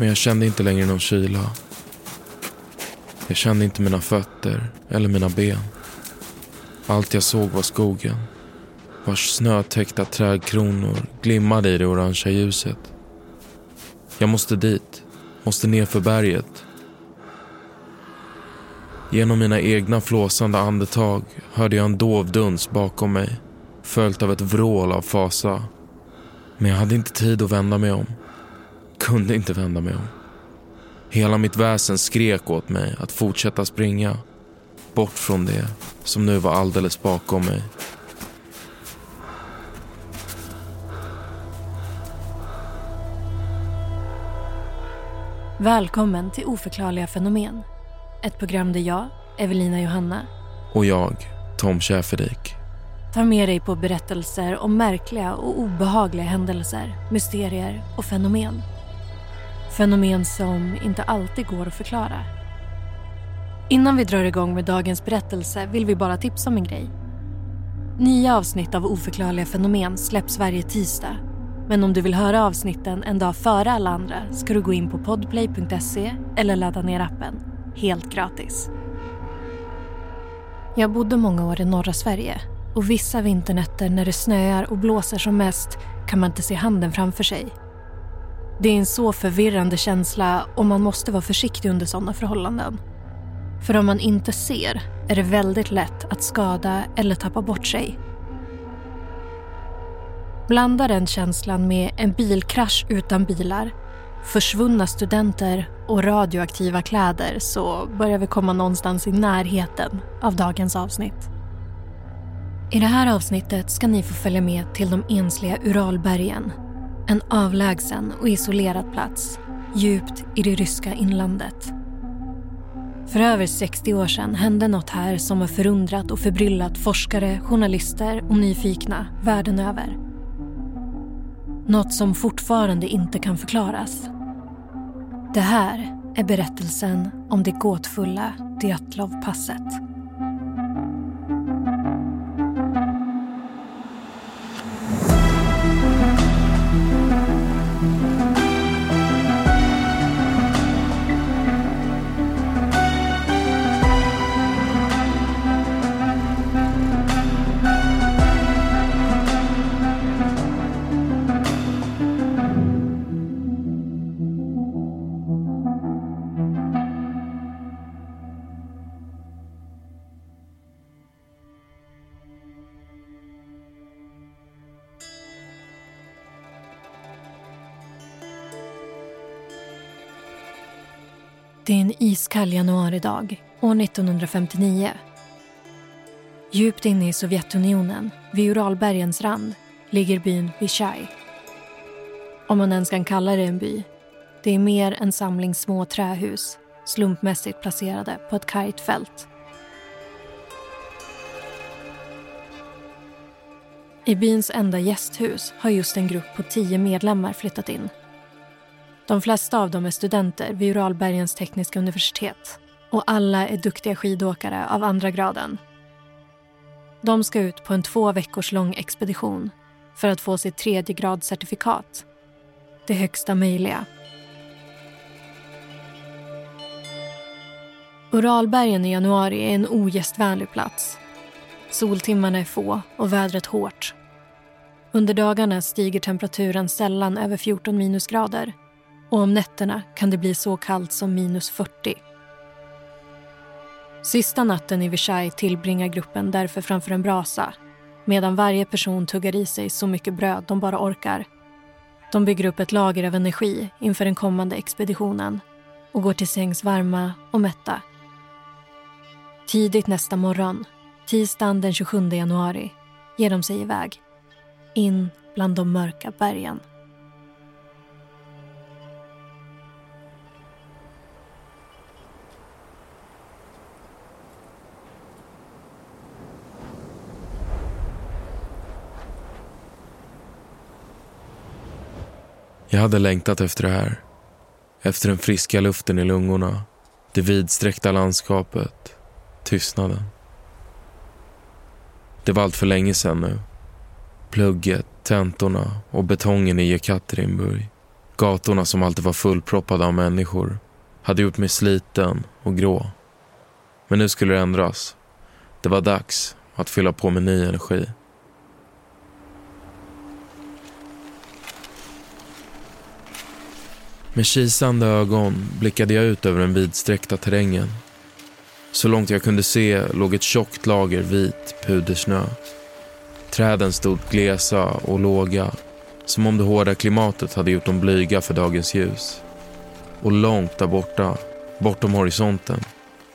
Men jag kände inte längre någon kyla. Jag kände inte mina fötter eller mina ben. Allt jag såg var skogen. Vars snötäckta trädkronor glimmade i det orangea ljuset. Jag måste dit. Måste ner för berget. Genom mina egna flåsande andetag hörde jag en dov duns bakom mig. Följt av ett vrål av fasa. Men jag hade inte tid att vända mig om. Kunde inte vända mig om. Hela mitt väsen skrek åt mig att fortsätta springa. Bort från det som nu var alldeles bakom mig. Välkommen till Oförklarliga fenomen. Ett program där jag, Evelina Johanna, Och jag, Tom Schäferdik. tar med dig på berättelser om märkliga och obehagliga händelser, mysterier och fenomen. Fenomen som inte alltid går att förklara. Innan vi drar igång med dagens berättelse vill vi bara tipsa om en grej. Nya avsnitt av Oförklarliga fenomen släpps varje tisdag. Men om du vill höra avsnitten en dag före alla andra ska du gå in på podplay.se eller ladda ner appen. Helt gratis. Jag bodde många år i norra Sverige och vissa vinternätter när det snöar och blåser som mest kan man inte se handen framför sig. Det är en så förvirrande känsla och man måste vara försiktig under sådana förhållanden. För om man inte ser är det väldigt lätt att skada eller tappa bort sig. Blanda den känslan med en bilkrasch utan bilar, försvunna studenter och radioaktiva kläder så börjar vi komma någonstans i närheten av dagens avsnitt. I det här avsnittet ska ni få följa med till de ensliga Uralbergen. En avlägsen och isolerad plats djupt i det ryska inlandet. För över 60 år sedan hände något här som har förundrat och förbryllat forskare, journalister och nyfikna världen över. Något som fortfarande inte kan förklaras. Det här är berättelsen om det gåtfulla Djatlovpasset. passet iskall januaridag år 1959. Djupt inne i Sovjetunionen, vid Uralbergens rand, ligger byn Vichai. Om man ens kan kalla det en by. Det är mer en samling små trähus slumpmässigt placerade på ett kargt fält. I byns enda gästhus har just en grupp på tio medlemmar flyttat in. De flesta av dem är studenter vid Uralbergens tekniska universitet och alla är duktiga skidåkare av andra graden. De ska ut på en två veckors lång expedition för att få sitt tredje gradcertifikat. Det högsta möjliga. Uralbergen i januari är en ogästvänlig plats. Soltimmarna är få och vädret hårt. Under dagarna stiger temperaturen sällan över 14 minusgrader och om nätterna kan det bli så kallt som minus 40. Sista natten i Versailles tillbringar gruppen därför framför en brasa medan varje person tuggar i sig så mycket bröd de bara orkar. De bygger upp ett lager av energi inför den kommande expeditionen och går till sängs varma och mätta. Tidigt nästa morgon, tisdagen den 27 januari, ger de sig iväg. In bland de mörka bergen. Jag hade längtat efter det här. Efter den friska luften i lungorna, det vidsträckta landskapet, tystnaden. Det var allt för länge sedan nu. Plugget, tentorna och betongen i Jekaterinburg. Gatorna som alltid var fullproppade av människor hade gjort mig sliten och grå. Men nu skulle det ändras. Det var dags att fylla på med ny energi. Med kisande ögon blickade jag ut över den vidsträckta terrängen. Så långt jag kunde se låg ett tjockt lager vit pudersnö. Träden stod glesa och låga, som om det hårda klimatet hade gjort dem blyga för dagens ljus. Och långt där borta, bortom horisonten,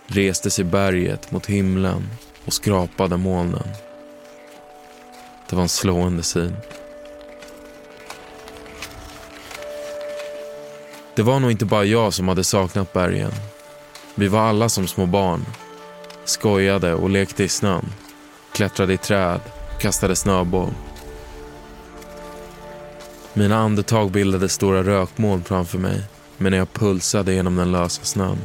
reste sig berget mot himlen och skrapade molnen. Det var en slående syn. Det var nog inte bara jag som hade saknat bergen. Vi var alla som små barn. Skojade och lekte i snön. Klättrade i träd, kastade snöboll. Mina andetag bildade stora rökmoln framför mig medan jag pulsade genom den lösa snön.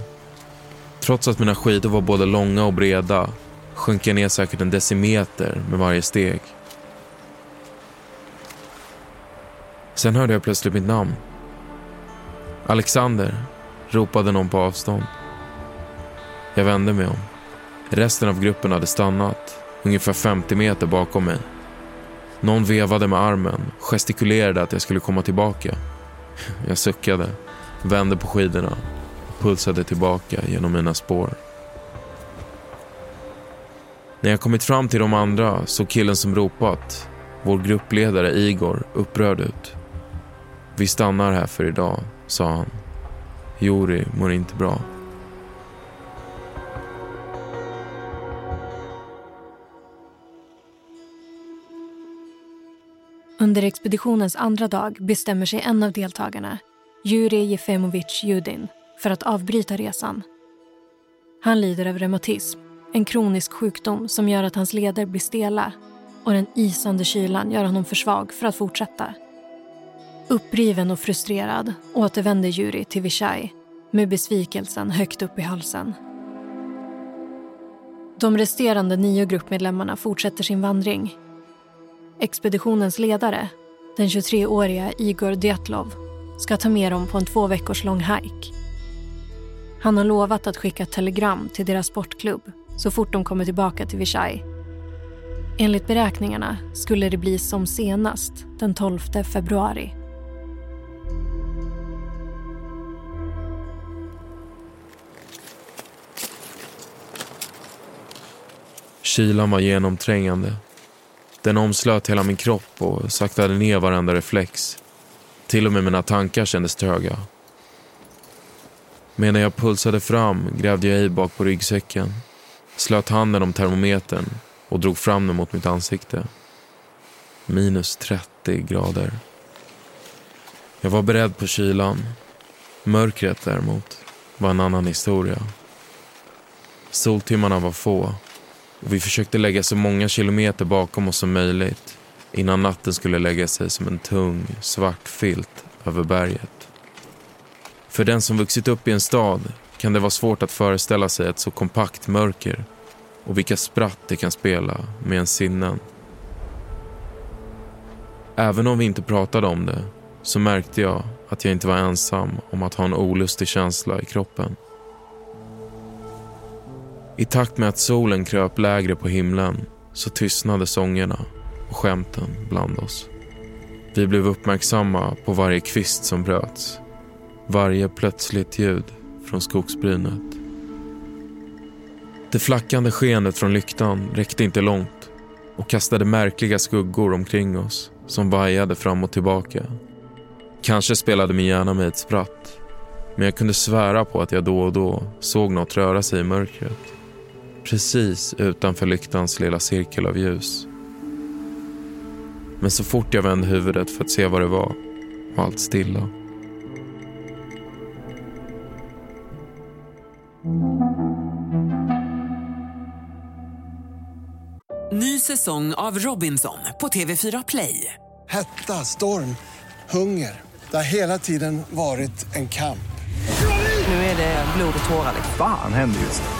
Trots att mina skidor var både långa och breda sjönk jag ner säkert en decimeter med varje steg. Sen hörde jag plötsligt mitt namn. Alexander, ropade någon på avstånd. Jag vände mig om. Resten av gruppen hade stannat, ungefär 50 meter bakom mig. Någon vevade med armen, gestikulerade att jag skulle komma tillbaka. Jag suckade, vände på skidorna och pulsade tillbaka genom mina spår. När jag kommit fram till de andra såg killen som ropat, vår gruppledare Igor, upprörd ut. Vi stannar här för idag, sa han. Juri mår inte bra. Under expeditionens andra dag bestämmer sig en av deltagarna, Jurij Jefemovic-Judin, för att avbryta resan. Han lider av reumatism, en kronisk sjukdom som gör att hans leder blir stela och den isande kylan gör honom för svag för att fortsätta. Uppriven och frustrerad återvänder Juri till Vishai med besvikelsen högt upp i halsen. De resterande nio gruppmedlemmarna fortsätter sin vandring. Expeditionens ledare, den 23-åriga Igor Dyatlov, ska ta med dem på en två veckors lång hike. Han har lovat att skicka ett telegram till deras sportklubb så fort de kommer tillbaka till Vishai. Enligt beräkningarna skulle det bli som senast den 12 februari. Kylan var genomträngande. Den omslöt hela min kropp och saktade ner varenda reflex. Till och med mina tankar kändes tröga. Medan jag pulsade fram grävde jag i bak på ryggsäcken, slöt handen om termometern och drog fram den mot mitt ansikte. Minus 30 grader. Jag var beredd på kylan. Mörkret däremot var en annan historia. Soltimmarna var få och vi försökte lägga så många kilometer bakom oss som möjligt innan natten skulle lägga sig som en tung, svart filt över berget. För den som vuxit upp i en stad kan det vara svårt att föreställa sig ett så kompakt mörker och vilka spratt det kan spela med ens sinnen. Även om vi inte pratade om det så märkte jag att jag inte var ensam om att ha en olustig känsla i kroppen. I takt med att solen kröp lägre på himlen så tystnade sångerna och skämten bland oss. Vi blev uppmärksamma på varje kvist som bröts. Varje plötsligt ljud från skogsbrynet. Det flackande skenet från lyktan räckte inte långt och kastade märkliga skuggor omkring oss som vajade fram och tillbaka. Kanske spelade min hjärna mig ett spratt men jag kunde svära på att jag då och då såg något röra sig i mörkret precis utanför lyktans lilla cirkel av ljus. Men så fort jag vände huvudet för att se vad det var var allt stilla. Ny säsong av Robinson på TV4 Play. Hetta, storm, hunger. Det har hela tiden varit en kamp. Nu är det blod och tårar. liksom. Fan händer just nu.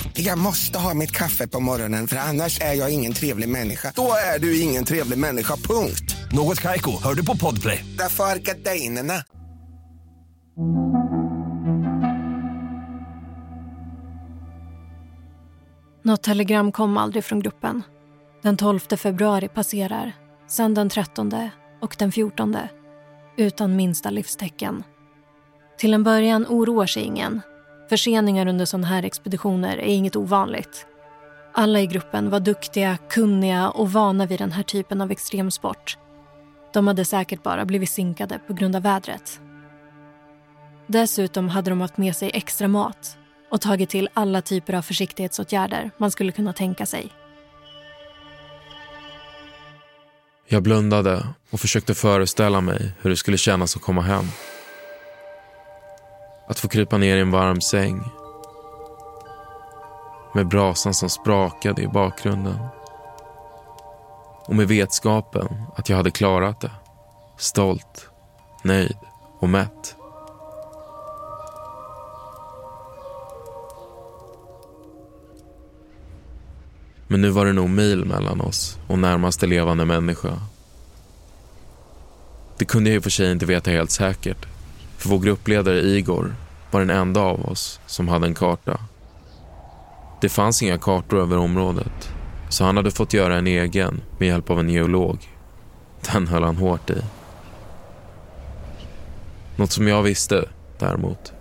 Jag måste ha mitt kaffe på morgonen för annars är jag ingen trevlig människa. Då är du ingen trevlig människa, punkt. Något Kaiko, hör du på Podplay. Därför är gardinerna. Något telegram kom aldrig från gruppen. Den 12 februari passerar, sen den 13 och den 14 utan minsta livstecken. Till en början oroar sig ingen. Förseningar under sådana här expeditioner är inget ovanligt. Alla i gruppen var duktiga, kunniga och vana vid den här typen av extremsport. De hade säkert bara blivit sinkade på grund av vädret. Dessutom hade de haft med sig extra mat och tagit till alla typer av försiktighetsåtgärder man skulle kunna tänka sig. Jag blundade och försökte föreställa mig hur det skulle kännas att komma hem. Att få krypa ner i en varm säng. Med brasan som sprakade i bakgrunden. Och med vetskapen att jag hade klarat det. Stolt, nöjd och mätt. Men nu var det nog mil mellan oss och närmaste levande människa. Det kunde jag i och för sig inte veta helt säkert. För vår gruppledare Igor var den enda av oss som hade en karta. Det fanns inga kartor över området. Så han hade fått göra en egen med hjälp av en geolog. Den höll han hårt i. Något som jag visste, däremot,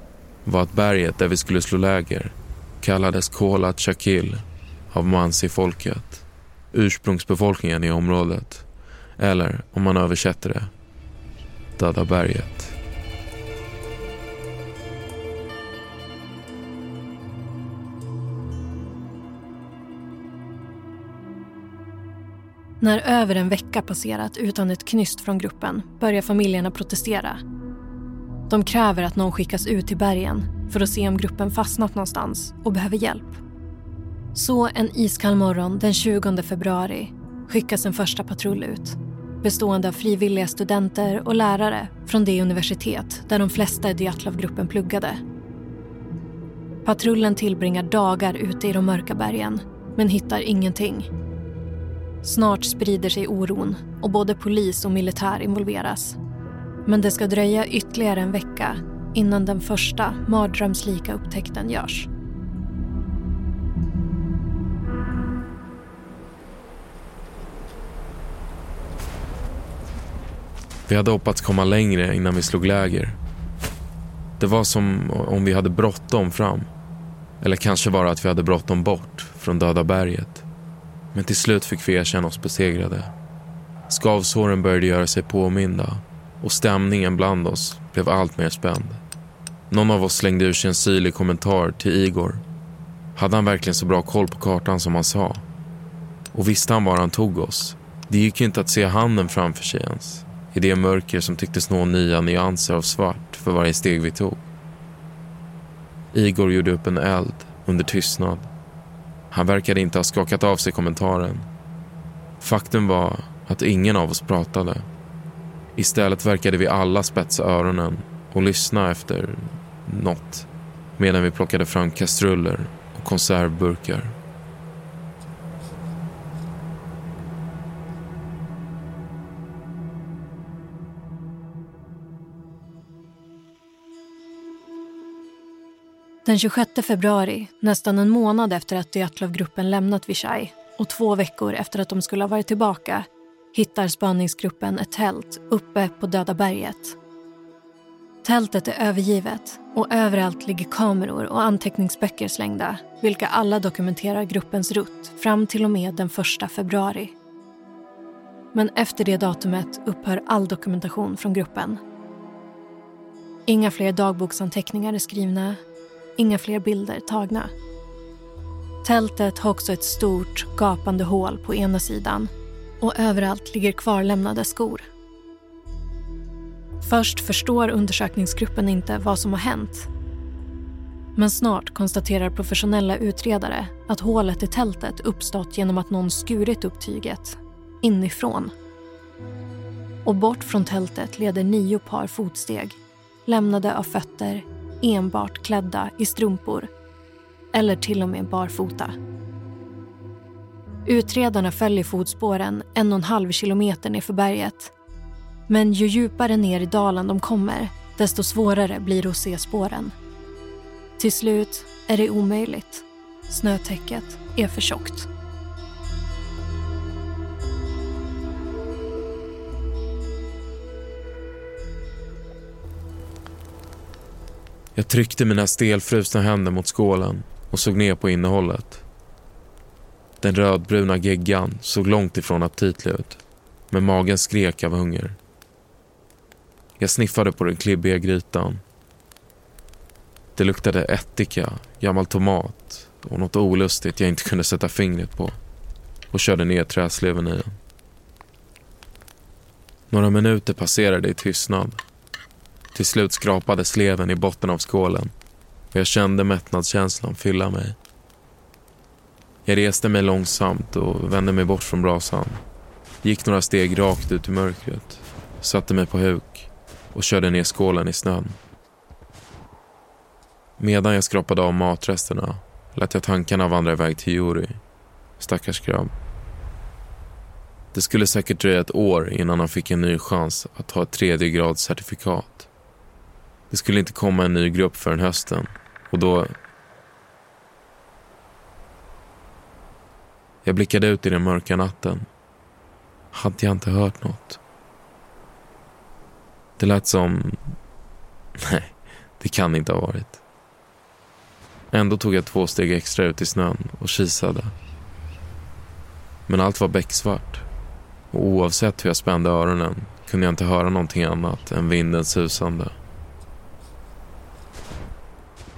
var att berget där vi skulle slå läger kallades Kola Chakil av Mansi-folket, ursprungsbefolkningen i området. Eller, om man översätter det, Döda berget. När över en vecka passerat utan ett knyst från gruppen börjar familjerna protestera. De kräver att någon skickas ut till bergen för att se om gruppen fastnat någonstans och behöver hjälp. Så en iskall morgon den 20 februari skickas en första patrull ut bestående av frivilliga studenter och lärare från det universitet där de flesta i Dyatlovgruppen pluggade. Patrullen tillbringar dagar ute i de mörka bergen men hittar ingenting. Snart sprider sig oron och både polis och militär involveras. Men det ska dröja ytterligare en vecka innan den första mardrömslika upptäckten görs. Vi hade hoppats komma längre innan vi slog läger. Det var som om vi hade bråttom fram. Eller kanske bara att vi hade bråttom bort från Döda berget. Men till slut fick vi erkänna oss besegrade. Skavsåren började göra sig påminda och stämningen bland oss blev allt mer spänd. Någon av oss slängde ur sig en syrlig kommentar till Igor. Hade han verkligen så bra koll på kartan som han sa? Och visste han var han tog oss? Det gick ju inte att se handen framför sig ens i det mörker som tycktes nå nya nyanser av svart för varje steg vi tog. Igor gjorde upp en eld under tystnad. Han verkade inte ha skakat av sig kommentaren. Faktum var att ingen av oss pratade. Istället verkade vi alla spetsa öronen och lyssna efter något medan vi plockade fram kastruller och konservburkar. Den 26 februari, nästan en månad efter att Dyatlovgruppen lämnat Vichai och två veckor efter att de skulle ha varit tillbaka hittar spaningsgruppen ett tält uppe på Döda berget. Tältet är övergivet och överallt ligger kameror och anteckningsböcker slängda vilka alla dokumenterar gruppens rutt fram till och med den 1 februari. Men efter det datumet upphör all dokumentation från gruppen. Inga fler dagboksanteckningar är skrivna. Inga fler bilder tagna. Tältet har också ett stort, gapande hål på ena sidan och överallt ligger kvarlämnade skor. Först förstår undersökningsgruppen inte vad som har hänt. Men snart konstaterar professionella utredare att hålet i tältet uppstått genom att någon skurit upp tyget inifrån. Och bort från tältet leder nio par fotsteg lämnade av fötter enbart klädda i strumpor eller till och med barfota. Utredarna följer fotspåren en och en halv kilometer nerför berget. Men ju djupare ner i dalen de kommer, desto svårare blir det att se spåren. Till slut är det omöjligt. Snötäcket är för tjockt. Jag tryckte mina stelfrusna händer mot skålen och såg ner på innehållet. Den rödbruna geggan såg långt ifrån aptitlig ut, men magen skrek av hunger. Jag sniffade på den klibbiga grytan. Det luktade ättika, gammal tomat och något olustigt jag inte kunde sätta fingret på och körde ner träsleven i den. Några minuter passerade i tystnad. Till slut skrapade sleven i botten av skålen och jag kände mättnadskänslan fylla mig. Jag reste mig långsamt och vände mig bort från brasan. Gick några steg rakt ut i mörkret, satte mig på huk och körde ner skålen i snön. Medan jag skrapade av matresterna lät jag tankarna vandra iväg till Juri. Stackars grabb. Det skulle säkert dröja ett år innan han fick en ny chans att ta ett tredje grads certifikat. Det skulle inte komma en ny grupp förrän hösten och då... Jag blickade ut i den mörka natten. Hade jag inte hört något? Det lät som... Nej, det kan inte ha varit. Ändå tog jag två steg extra ut i snön och kisade. Men allt var becksvart. Och oavsett hur jag spände öronen kunde jag inte höra någonting annat än vindens susande.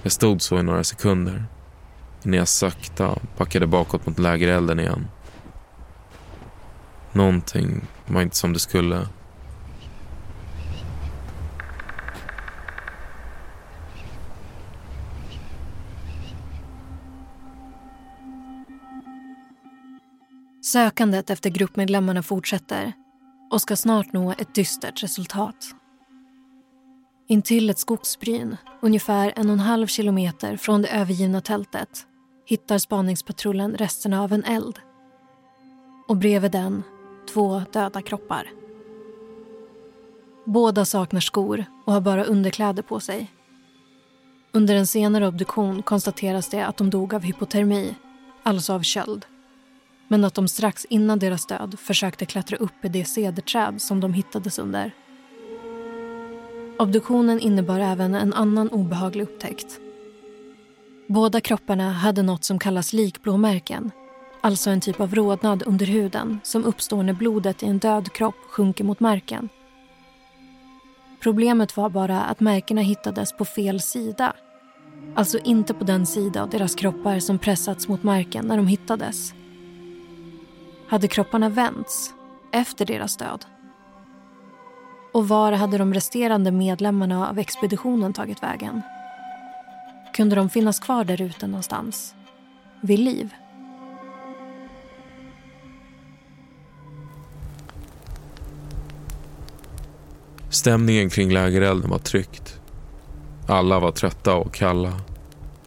Jag stod så i några sekunder innan jag sakta backade bakåt mot lägerelden igen. Någonting var inte som det skulle. Sökandet efter gruppmedlemmarna fortsätter och ska snart nå ett dystert resultat. Intill ett skogsbryn, ungefär en och en halv kilometer från det övergivna tältet hittar spaningspatrullen resterna av en eld. Och bredvid den två döda kroppar. Båda saknar skor och har bara underkläder på sig. Under en senare obduktion konstateras det att de dog av hypotermi, alltså av köld. Men att de strax innan deras död försökte klättra upp i det cederträd som de hittades under. Obduktionen innebar även en annan obehaglig upptäckt. Båda kropparna hade något som kallas likblåmärken. Alltså en typ av rodnad under huden som uppstår när blodet i en död kropp sjunker mot marken. Problemet var bara att märkena hittades på fel sida. Alltså inte på den sida av deras kroppar som pressats mot marken när de hittades. Hade kropparna vänts efter deras död? Och var hade de resterande medlemmarna av expeditionen tagit vägen? Kunde de finnas kvar där ute någonstans? Vid liv? Stämningen kring lägerelden var tryckt. Alla var trötta och kalla.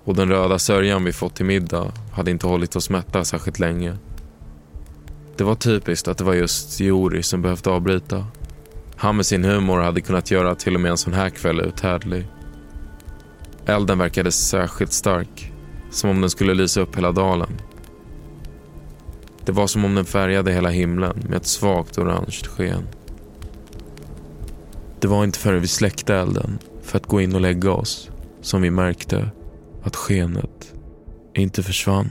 Och den röda sörjan vi fått till middag hade inte hållit oss mätta särskilt länge. Det var typiskt att det var just Jori som behövde avbryta. Han med sin humor hade kunnat göra till och med en sån här kväll uthärdlig. Elden verkade särskilt stark, som om den skulle lysa upp hela dalen. Det var som om den färgade hela himlen med ett svagt orange sken. Det var inte förrän vi släckte elden för att gå in och lägga oss som vi märkte att skenet inte försvann.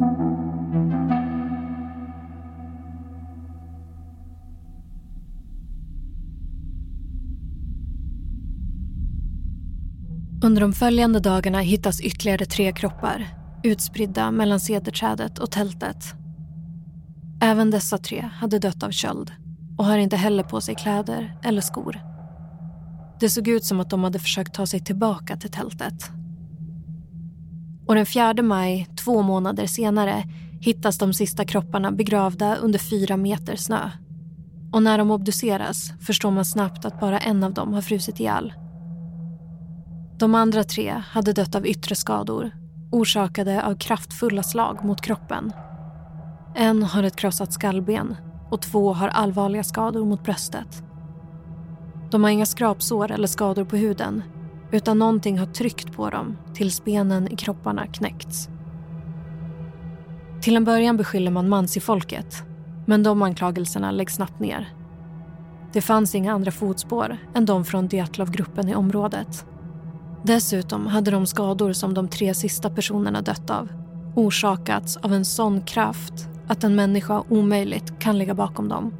Under de följande dagarna hittas ytterligare tre kroppar utspridda mellan cederträdet och tältet. Även dessa tre hade dött av köld och har inte heller på sig kläder eller skor. Det såg ut som att de hade försökt ta sig tillbaka till tältet. Och den 4 maj, två månader senare, hittas de sista kropparna begravda under fyra meter snö. Och när de obduceras förstår man snabbt att bara en av dem har frusit ihjäl. De andra tre hade dött av yttre skador orsakade av kraftfulla slag mot kroppen. En har ett krossat skallben och två har allvarliga skador mot bröstet. De har inga skrapsår eller skador på huden utan någonting har tryckt på dem tills benen i kropparna knäckts. Till en början beskyller man Mansi-folket men de anklagelserna läggs snabbt ner. Det fanns inga andra fotspår än de från Dyatlov-gruppen i området Dessutom hade de skador som de tre sista personerna dött av orsakats av en sån kraft att en människa omöjligt kan ligga bakom dem.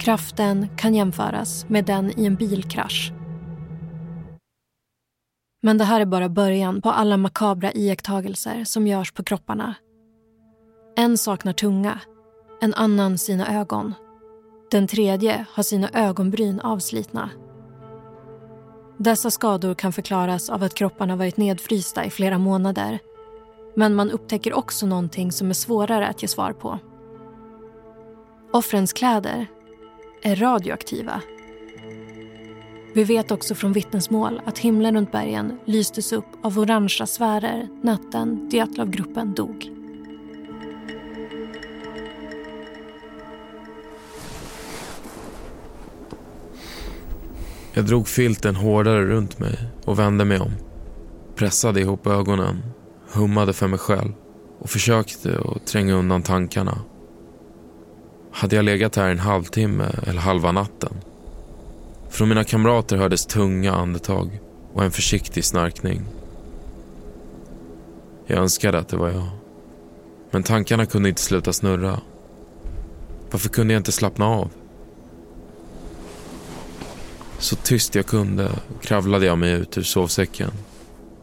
Kraften kan jämföras med den i en bilkrasch. Men det här är bara början på alla makabra iakttagelser som görs på kropparna. En saknar tunga, en annan sina ögon. Den tredje har sina ögonbryn avslitna dessa skador kan förklaras av att kropparna varit nedfrysta i flera månader. Men man upptäcker också någonting som är svårare att ge svar på. Offrens kläder är radioaktiva. Vi vet också från vittnesmål att himlen runt bergen lystes upp av orangea sfärer natten Dyatlovgruppen dog. Jag drog filten hårdare runt mig och vände mig om. Pressade ihop ögonen, hummade för mig själv och försökte att tränga undan tankarna. Hade jag legat här en halvtimme eller halva natten? Från mina kamrater hördes tunga andetag och en försiktig snarkning. Jag önskade att det var jag. Men tankarna kunde inte sluta snurra. Varför kunde jag inte slappna av? Så tyst jag kunde kravlade jag mig ut ur sovsäcken.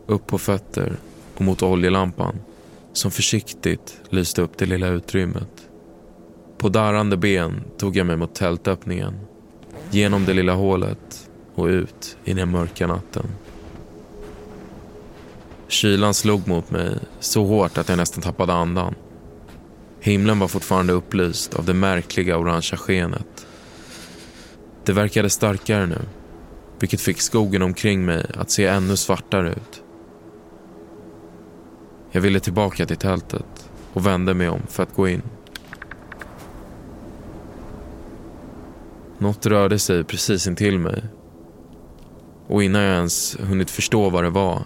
Upp på fötter och mot oljelampan som försiktigt lyste upp det lilla utrymmet. På darrande ben tog jag mig mot tältöppningen. Genom det lilla hålet och ut i den mörka natten. Kylan slog mot mig så hårt att jag nästan tappade andan. Himlen var fortfarande upplyst av det märkliga orangea skenet det verkade starkare nu, vilket fick skogen omkring mig att se ännu svartare ut. Jag ville tillbaka till tältet och vände mig om för att gå in. Något rörde sig precis intill mig. Och innan jag ens hunnit förstå vad det var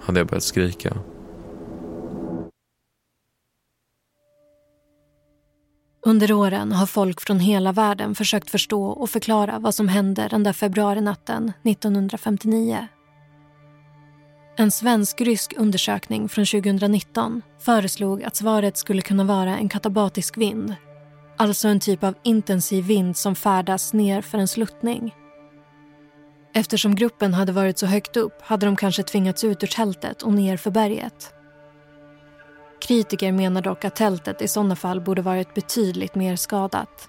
hade jag börjat skrika. Under åren har folk från hela världen försökt förstå och förklara vad som hände den där februarinatten 1959. En svensk-rysk undersökning från 2019 föreslog att svaret skulle kunna vara en katabatisk vind. Alltså en typ av intensiv vind som färdas ner för en sluttning. Eftersom gruppen hade varit så högt upp hade de kanske tvingats ut ur tältet och ner för berget. Kritiker menar dock att tältet i sådana fall borde varit betydligt mer skadat.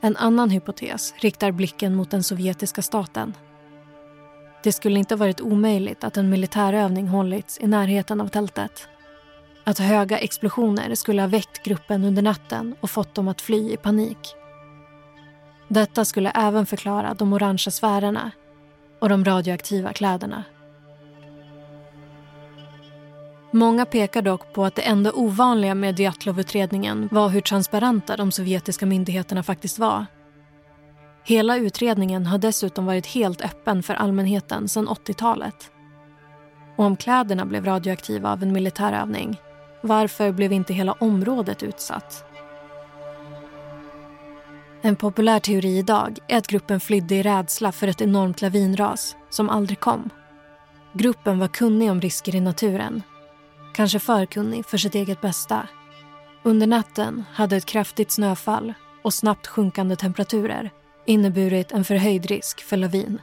En annan hypotes riktar blicken mot den sovjetiska staten. Det skulle inte varit omöjligt att en militärövning hållits i närheten av tältet. Att höga explosioner skulle ha väckt gruppen under natten och fått dem att fly i panik. Detta skulle även förklara de orangea sfärerna och de radioaktiva kläderna. Många pekar dock på att det enda ovanliga med Dyatlov-utredningen var hur transparenta de sovjetiska myndigheterna faktiskt var. Hela utredningen har dessutom varit helt öppen för allmänheten sedan 80-talet. Och om kläderna blev radioaktiva av en militärövning, varför blev inte hela området utsatt? En populär teori idag är att gruppen flydde i rädsla för ett enormt lavinras som aldrig kom. Gruppen var kunnig om risker i naturen. Kanske för kunnig för sitt eget bästa. Under natten hade ett kraftigt snöfall och snabbt sjunkande temperaturer inneburit en förhöjd risk för lavin.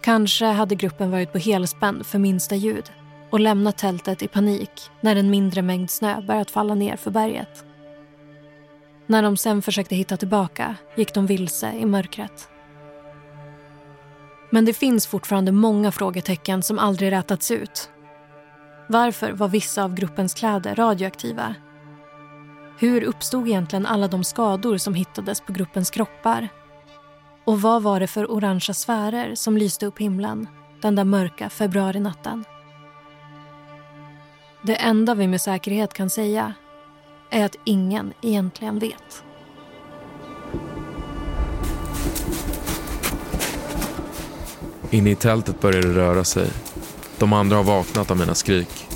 Kanske hade gruppen varit på helspänn för minsta ljud och lämnat tältet i panik när en mindre mängd snö börjat falla ner för berget. När de sen försökte hitta tillbaka gick de vilse i mörkret. Men det finns fortfarande många frågetecken som aldrig rätats ut. Varför var vissa av gruppens kläder radioaktiva? Hur uppstod egentligen alla de skador som hittades på gruppens kroppar? Och vad var det för orangea sfärer som lyste upp himlen den där mörka februarinatten? Det enda vi med säkerhet kan säga är att ingen egentligen vet. Inne i tältet börjar det röra sig. De andra har vaknat av mina skrik.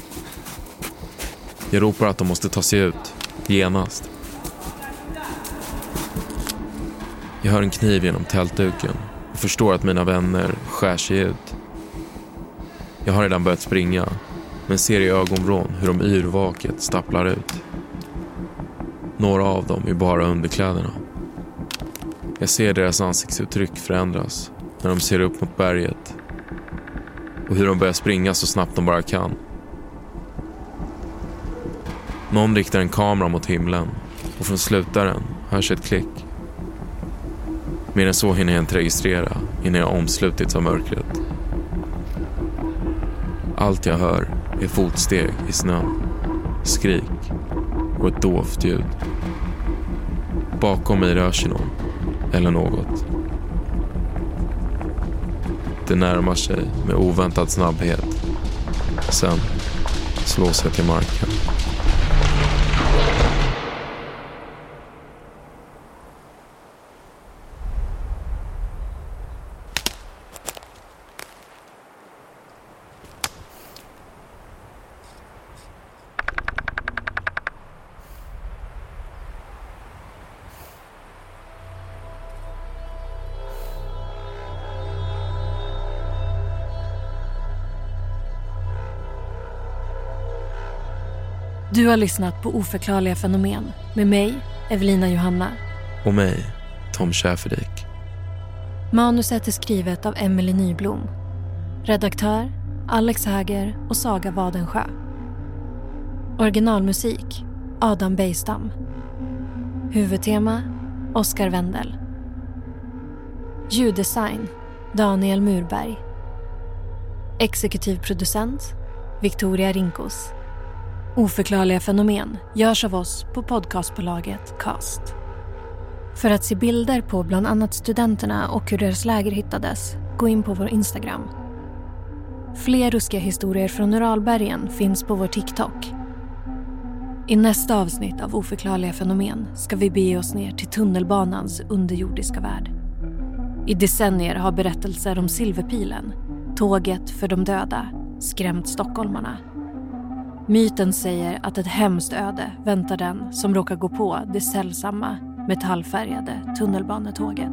Jag ropar att de måste ta sig ut, genast. Jag hör en kniv genom tältduken och förstår att mina vänner skär sig ut. Jag har redan börjat springa, men ser i ögonvrån hur de yrvaket stapplar ut. Några av dem i bara underkläderna. Jag ser deras ansiktsuttryck förändras när de ser upp mot berget och hur de börjar springa så snabbt de bara kan. Någon riktar en kamera mot himlen och från slutaren hörs ett klick. Mer än så hinner jag inte registrera innan jag omslutits av mörkret. Allt jag hör är fotsteg i snön, skrik och ett dovt ljud. Bakom mig rör sig någon, eller något. Det närmar sig med oväntad snabbhet. Sen slås jag till marken. Har lyssnat på Oförklarliga fenomen med mig, Evelina Johanna. Och mig, Tom Schäferdik. Manuset är skrivet av Emelie Nyblom. Redaktör Alex Häger och Saga Wadensjö. Originalmusik Adam Bejstam. Huvudtema Oskar Wendel. Ljuddesign Daniel Murberg. Exekutiv producent Victoria Rinkos. Oförklarliga fenomen görs av oss på podcastbolaget Cast. För att se bilder på bland annat studenterna och hur deras läger hittades, gå in på vår Instagram. Fler ruskiga historier från Uralbergen finns på vår TikTok. I nästa avsnitt av Oförklarliga fenomen ska vi bege oss ner till tunnelbanans underjordiska värld. I decennier har berättelser om Silverpilen, tåget för de döda, skrämt stockholmarna. Myten säger att ett hemskt öde väntar den som råkar gå på det sällsamma metallfärgade tunnelbanetåget.